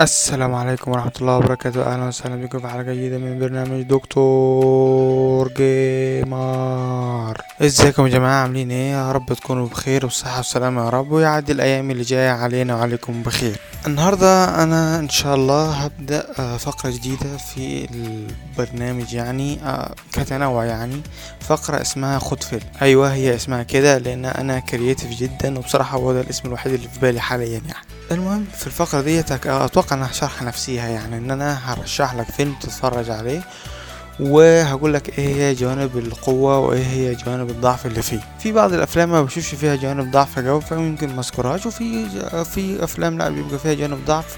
السلام عليكم ورحمة الله وبركاته. أهلا وسهلا بكم في حلقة جديدة من برنامج دكتور Gamer إزيكم يا جماعة؟ عاملين إيه؟ يا رب تكونوا بخير وبصحة وسلامة يا رب ويعدي الأيام اللي جاية علينا وعليكم بخير. النهاردة أنا إن شاء الله هبدأ آه، فقرة جديدة في البرنامج يعني آه، كتنوع يعني فقرة اسمها خد فيلم. أيوة هي اسمها كده لأن أنا creative جدا وبصراحة هو ده الاسم الوحيد اللي في بالي حاليا يعني. المهم في الفقرة دي أتوقع انها شرح نفسيها يعني إن أنا هرشح لك فيلم تتفرج عليه وهقول لك إيه هي جوانب القوة وإيه هي جوانب الضعف اللي فيه. في بعض الأفلام ما بشوفش فيها جوانب ضعف قوي فممكن ما أذكرهاش وفي في أفلام لا بيبقى فيها جوانب ضعف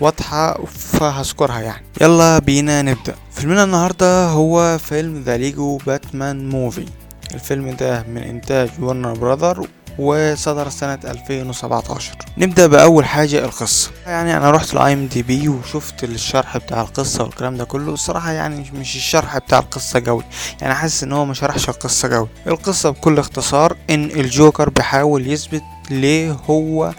واضحة فهذكرها يعني. يلا بينا نبدأ. فيلمنا النهاردة هو فيلم The LEGO Batman Movie. الفيلم ده من إنتاج Warner Brothers وصدر سنة 2017 نبدأ بأول حاجة القصة. يعني أنا رحت ل IMDb وشفت الشرح بتاع القصة والكلام ده كله. الصراحة يعني مش- الشرح بتاع القصة قوي. يعني حاسس إن هو ما شرحش القصة قوي. القصة بكل اختصار إن الجوكر بيحاول يثبت ليه هو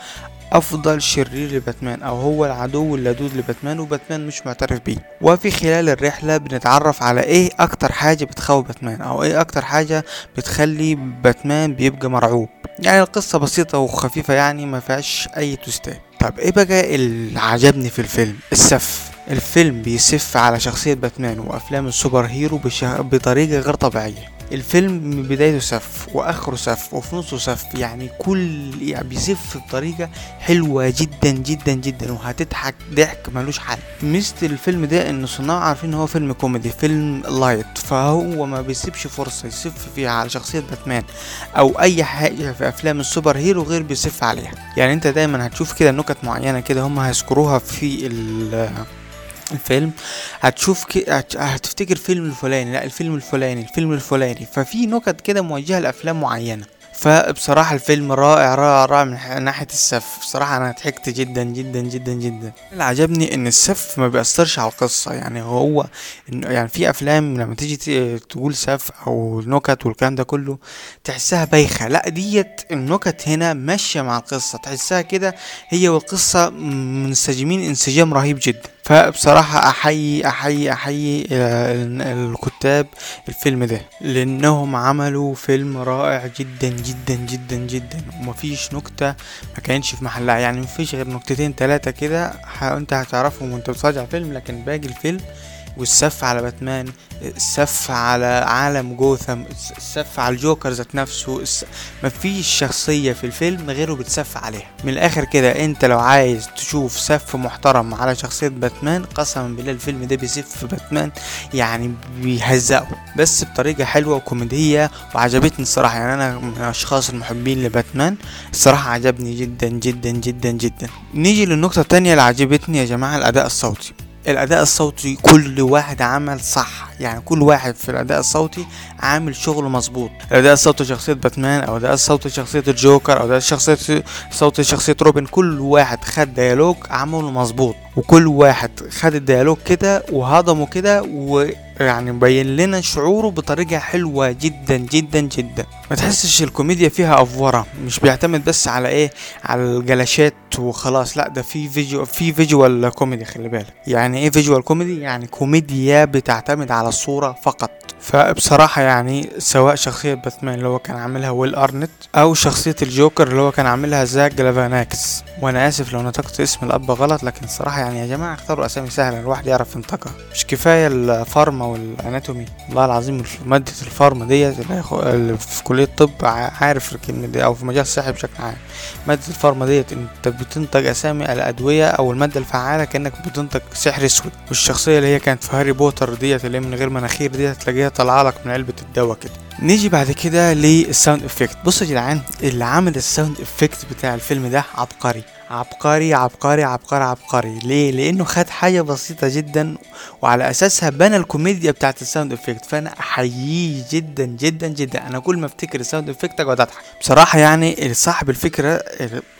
أفضل شرير لباتمان أو هو العدو اللدود لباتمان وباتمان مش معترف بيه. وفي خلال الرحلة بنتعرف على إيه أكتر حاجة بتخوف باتمان أو إيه أكتر حاجة بتخلي باتمان بيبقى مرعوب. يعني القصة بسيطة وخفيفة يعني ما فيهاش أي twist ات. طب إيه بقى اللي عجبني في الفيلم؟ السف. الفيلم بيسف على شخصية باتمان وأفلام ال super hero. بطريقة غير طبيعية. الفيلم من بدايته سف وآخره سف وفي نصه سف. يعني كل يعني بيسف بطريقة حلوة جدا جدا جدا وهتضحك ضحك ملوش حل. ميزة الفيلم ده إن صناعه عارفين هو فيلم كوميدي فيلم light فهو ما بيسيبش فرصة يسف فيها على شخصية باتمان أو أي حاجة في أفلام ال super hero غير بيسف عليها. يعني أنت دايما هتشوف كده نكت معينة كده هم هيذكروها في ال- الفيلم هتشوف ك... هت- هتفتكر فيلم الفلاني لا الفيلم الفلاني الفيلم الفلاني. ففي نكت كده موجهة لأفلام معينة. فبصراحة الفيلم رائع رائع رائع من ناحية السف. بصراحة أنا ضحكت جدا جدا جدا جدا. اللي عجبني إن السف ما بيأثرش على القصة. يعني هو يعني في أفلام لما تيجي تقول سف أو نكت والكلام ده كله تحسها بايخة. لا ديت النكت هنا ماشية مع القصة. تحسها كده هي والقصة منسجمين انسجام رهيب جدا. فبصراحة أحيي أحيي أحيي آه، الكتاب الفيلم ده لأنهم عملوا فيلم رائع جدا جدا جدا جدا. ومفيش نكتة ما كانتش في محلها. يعني مفيش غير نكتتين تلاتة كده أنت هتعرفهم وأنت بتتفرج على الفيلم لكن باقي الفيلم والسف على باتمان السف على عالم جوثم السف على الجوكر ذات نفسه مفيش شخصية في الفيلم غيره بتسف عليها. من الآخر كده أنت لو عايز تشوف سف محترم على شخصية باتمان قسما بالله الفيلم ده بيسف باتمان يعني بيهزقه. بس بطريقة حلوة وكوميدية وعجبتني الصراحة. يعني أنا من الأشخاص المحبين لباتمان. الصراحة عجبني جدا جدا جدا جدا. نيجي للنقطة التانية اللي عجبتني يا جماعة الأداء الصوتي. الأداء الصوتي كل واحد عمل صح. يعني كل واحد في الأداء الصوتي عامل شغل مظبوط. الأداء الصوتي شخصية باتمان أو الأداء الصوتي شخصية الجوكر أو الأداء شخصية صوتي شخصية روبن كل واحد خد ديالوج عمله مظبوط. وكل واحد خد ال dialogue كده وهضمه كده ويعني مبين لنا شعوره بطريقة حلوة جدا جدا جدا. ما تحسش الكوميديا فيها أفورة مش بيعتمد بس على إيه؟ على ال clash ات وخلاص لأ ده في visual في visual comedy خلي بالك. يعني إيه visual comedy؟ يعني كوميديا بتعتمد على الصورة فقط. فبصراحة يعني سواء شخصية باتمان اللي هو كان عاملها ويل أرنت أو شخصية الجوكر اللي هو كان عاملها زاك جاليفياناكس. وأنا آسف لو نطقت اسم الأب غلط لكن الصراحة يعني يا جماعة اختاروا أسامي سهلة الواحد يعرف ينطقها. مش كفاية ال pharma وال anatomy. والله العظيم مادة ال pharma ديت اللي في كلية الطب عارف الكلمة دي أو في مجال الصحي بشكل عام. مادة ال pharma ديت إنت بتنطق أسامي الأدوية أو المادة الفعالة كأنك بتنطق سحر أسود. والشخصية اللي هي كانت في هاري بوتر ديت اللي هي غير مناخير ديت تلاقيها طالعة لك من علبة الدواء كده. نيجي بعد كده لل sound effect بصوا يا جدعان اللي عامل ال sound effect بتاع الفيلم ده عبقري. عبقري عبقري عبقري عبقري. ليه؟ لأنه خد حاجة بسيطة جدا وعلى أساسها بنى الكوميديا بتاعت ال sound effect فأنا أحييه جدا جدا جدا. أنا كل ما أفتكر ال sound effect أقعد أضحك. بصراحة يعني صاحب الفكرة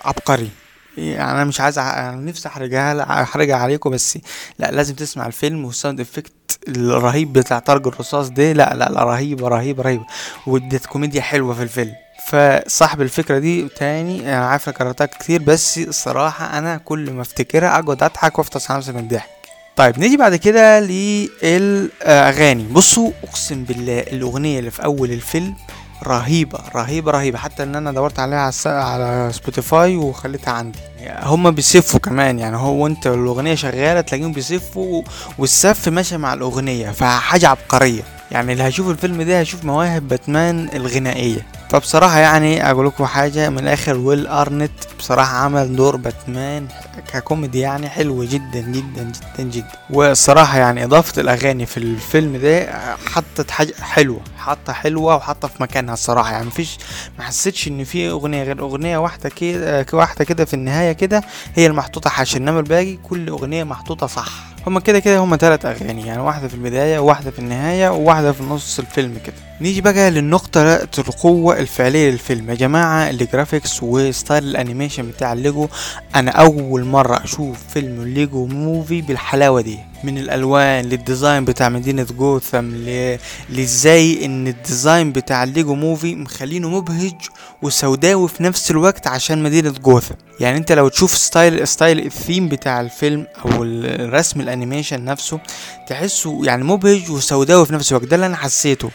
عبقري. يعني أنا مش عايز أنا نفسي أحرقها أحرقها عليكم بس لا لازم تسمع الفيلم وال sound effect الرهيب بتاع طرق الرصاص ده لا لا لا رهيبة رهيبة رهيبة. وادت كوميديا حلوة في الفيلم. فصاحب الفكرة دي تاني أنا عارف كررتها كتير بس الصراحة أنا كل ما أفتكرها أقعد أضحك على نفسي من الضحك. طيب نيجي بعد كده للأغاني. بصوا أقسم بالله الأغنية اللي في أول الفيلم رهيبة رهيبة رهيبة. حتى إن أنا دورت عليها على سبوتيفاي وخليتها عندي. هما بيسفوا كمان يعني هو انت الاغنية شغالة تلاقيهم بيسفوا والسف ماشي مع الأغنية فحاجة عبقرية. يعني اللي هيشوف الفيلم ده هيشوف مواهب باتمان الغنائية. فبصراحة يعني أقول لكم حاجة من الآخر ويل أرنت بصراحة عمل دور باتمان ككوميدي يعني حلو جدا جدا جدا جدا. والصراحة يعني إضافة الأغاني في الفيلم ده حطت حاجة حلوة حاطة حلوة وحاطة في مكانها الصراحة. يعني مفيش ما حسيتش إن في أغنية غير أغنية واحدة كده واحدة كده في النهاية كده هي المحطوطة حشا. إنما الباقي كل أغنية محطوطة صح. هما كده كده هما تلات أغاني يعني واحدة في البداية وواحدة في النهاية وواحدة في نص الفيلم كده. نيجي بقى للنقطة القوة الفعلية للفيلم. يا جماعة ال graphics و style ال animation بتاع الليجو أنا أول مرة أشوف فيلم LEGO movie بالحلاوة دي. من الألوان لل design بتاع مدينة جوثام ل... لازاي إن ال design بتاع ال LEGO movie مخلينه مبهج وسوداوي في نفس الوقت عشان مدينة جوثام يعني أنت لو تشوف style style ال theme بتاع الفيلم أو الرسم ال animation نفسه تحسه يعني مبهج وسوداوي في نفس الوقت. ده اللي أنا حسيته.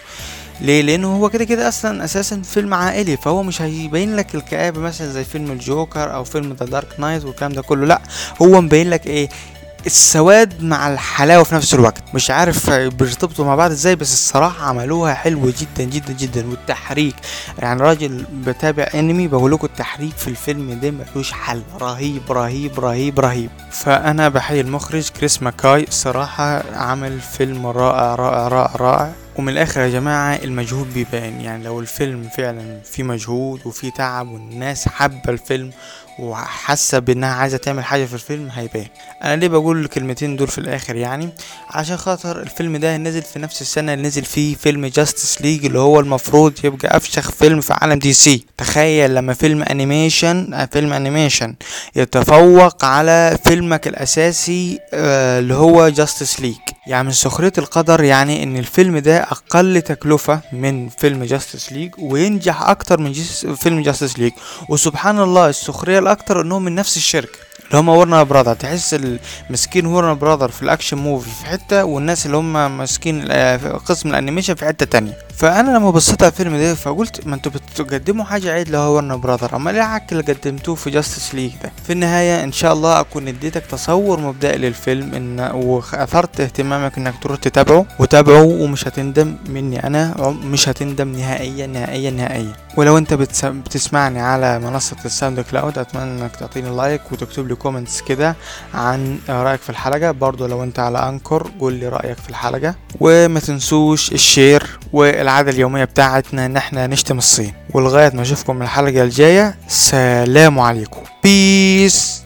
ليه؟ لأنه هو كده كده أصلا أساسا فيلم عائلي فهو مش هيبين لك الكآبة مثلا زي فيلم الجوكر أو فيلم The Dark Knight والكلام ده كله. لا هو مبين لك إيه؟ السواد مع الحلاوة في نفس الوقت. مش عارف بيرتبطوا مع بعض إزاي بس الصراحة عملوها حلوة جدا جدا جدا. والتحريك يعني راجل بتابع أنمي بقول لكم التحريك في الفيلم ده ملوش حل. رهيب رهيب رهيب رهيب. فأنا بحيي المخرج كريس ماكاي. الصراحه عمل فيلم رائع رائع رائع رائع. ومن الآخر يا جماعة المجهود بيبان. يعني لو الفيلم فعلا فيه مجهود وفيه تعب والناس حابة الفيلم وحاسة بإنها عايزة تعمل حاجة في الفيلم هيبان. أنا ليه بقول الكلمتين دول في الآخر؟ يعني عشان خاطر الفيلم ده نزل في نفس السنة اللي نزل فيه فيلم Justice League اللي هو المفروض يبقى أفشخ فيلم في عالم DC. تخيل لما فيلم animation فيلم animation يتفوق على فيلمك الأساسي آه اللي هو Justice League يعني من سخرية القدر يعني إن الفيلم ده أقل تكلفة من فيلم Justice League وينجح أكتر من فيلم Justice League وسبحان الله السخرية الأكتر إنهم من نفس الشركة. اللي هم Warner Brothers تحس الماسكين Warner Brothers في ال action movie في حتة والناس اللي هم ماسكين قسم ال animation في حتة تانية. فأنا لما بصيت على الفيلم ده فقلت ما أنتوا بتقدموا حاجة عيد هو Warner Brothers أما ليه عك اللي قدمتوه في Justice League ده؟ في النهاية إن شاء الله أكون اديتك تصور مبدئي للفيلم إن وأثرت اهتمامك إنك تروح تتابعه وتابعه ومش هتندم مني أنا مش هتندم نهائيا نهائيا نهائيا. ولو أنت بتس... بتسمعني على منصة ال SoundCloud أتمنى إنك تعطيني like وتكتب لي comments كده عن رأيك في الحلقة. برضو لو أنت على Anchor قول لي رأيك في الحلقة. وما تنسوش ال share والعاده اليومية بتاعتنا إن إحنا نشتم الصين. ولغاية ما أشوفكم الحلقة الجاية سلام عليكم. Peace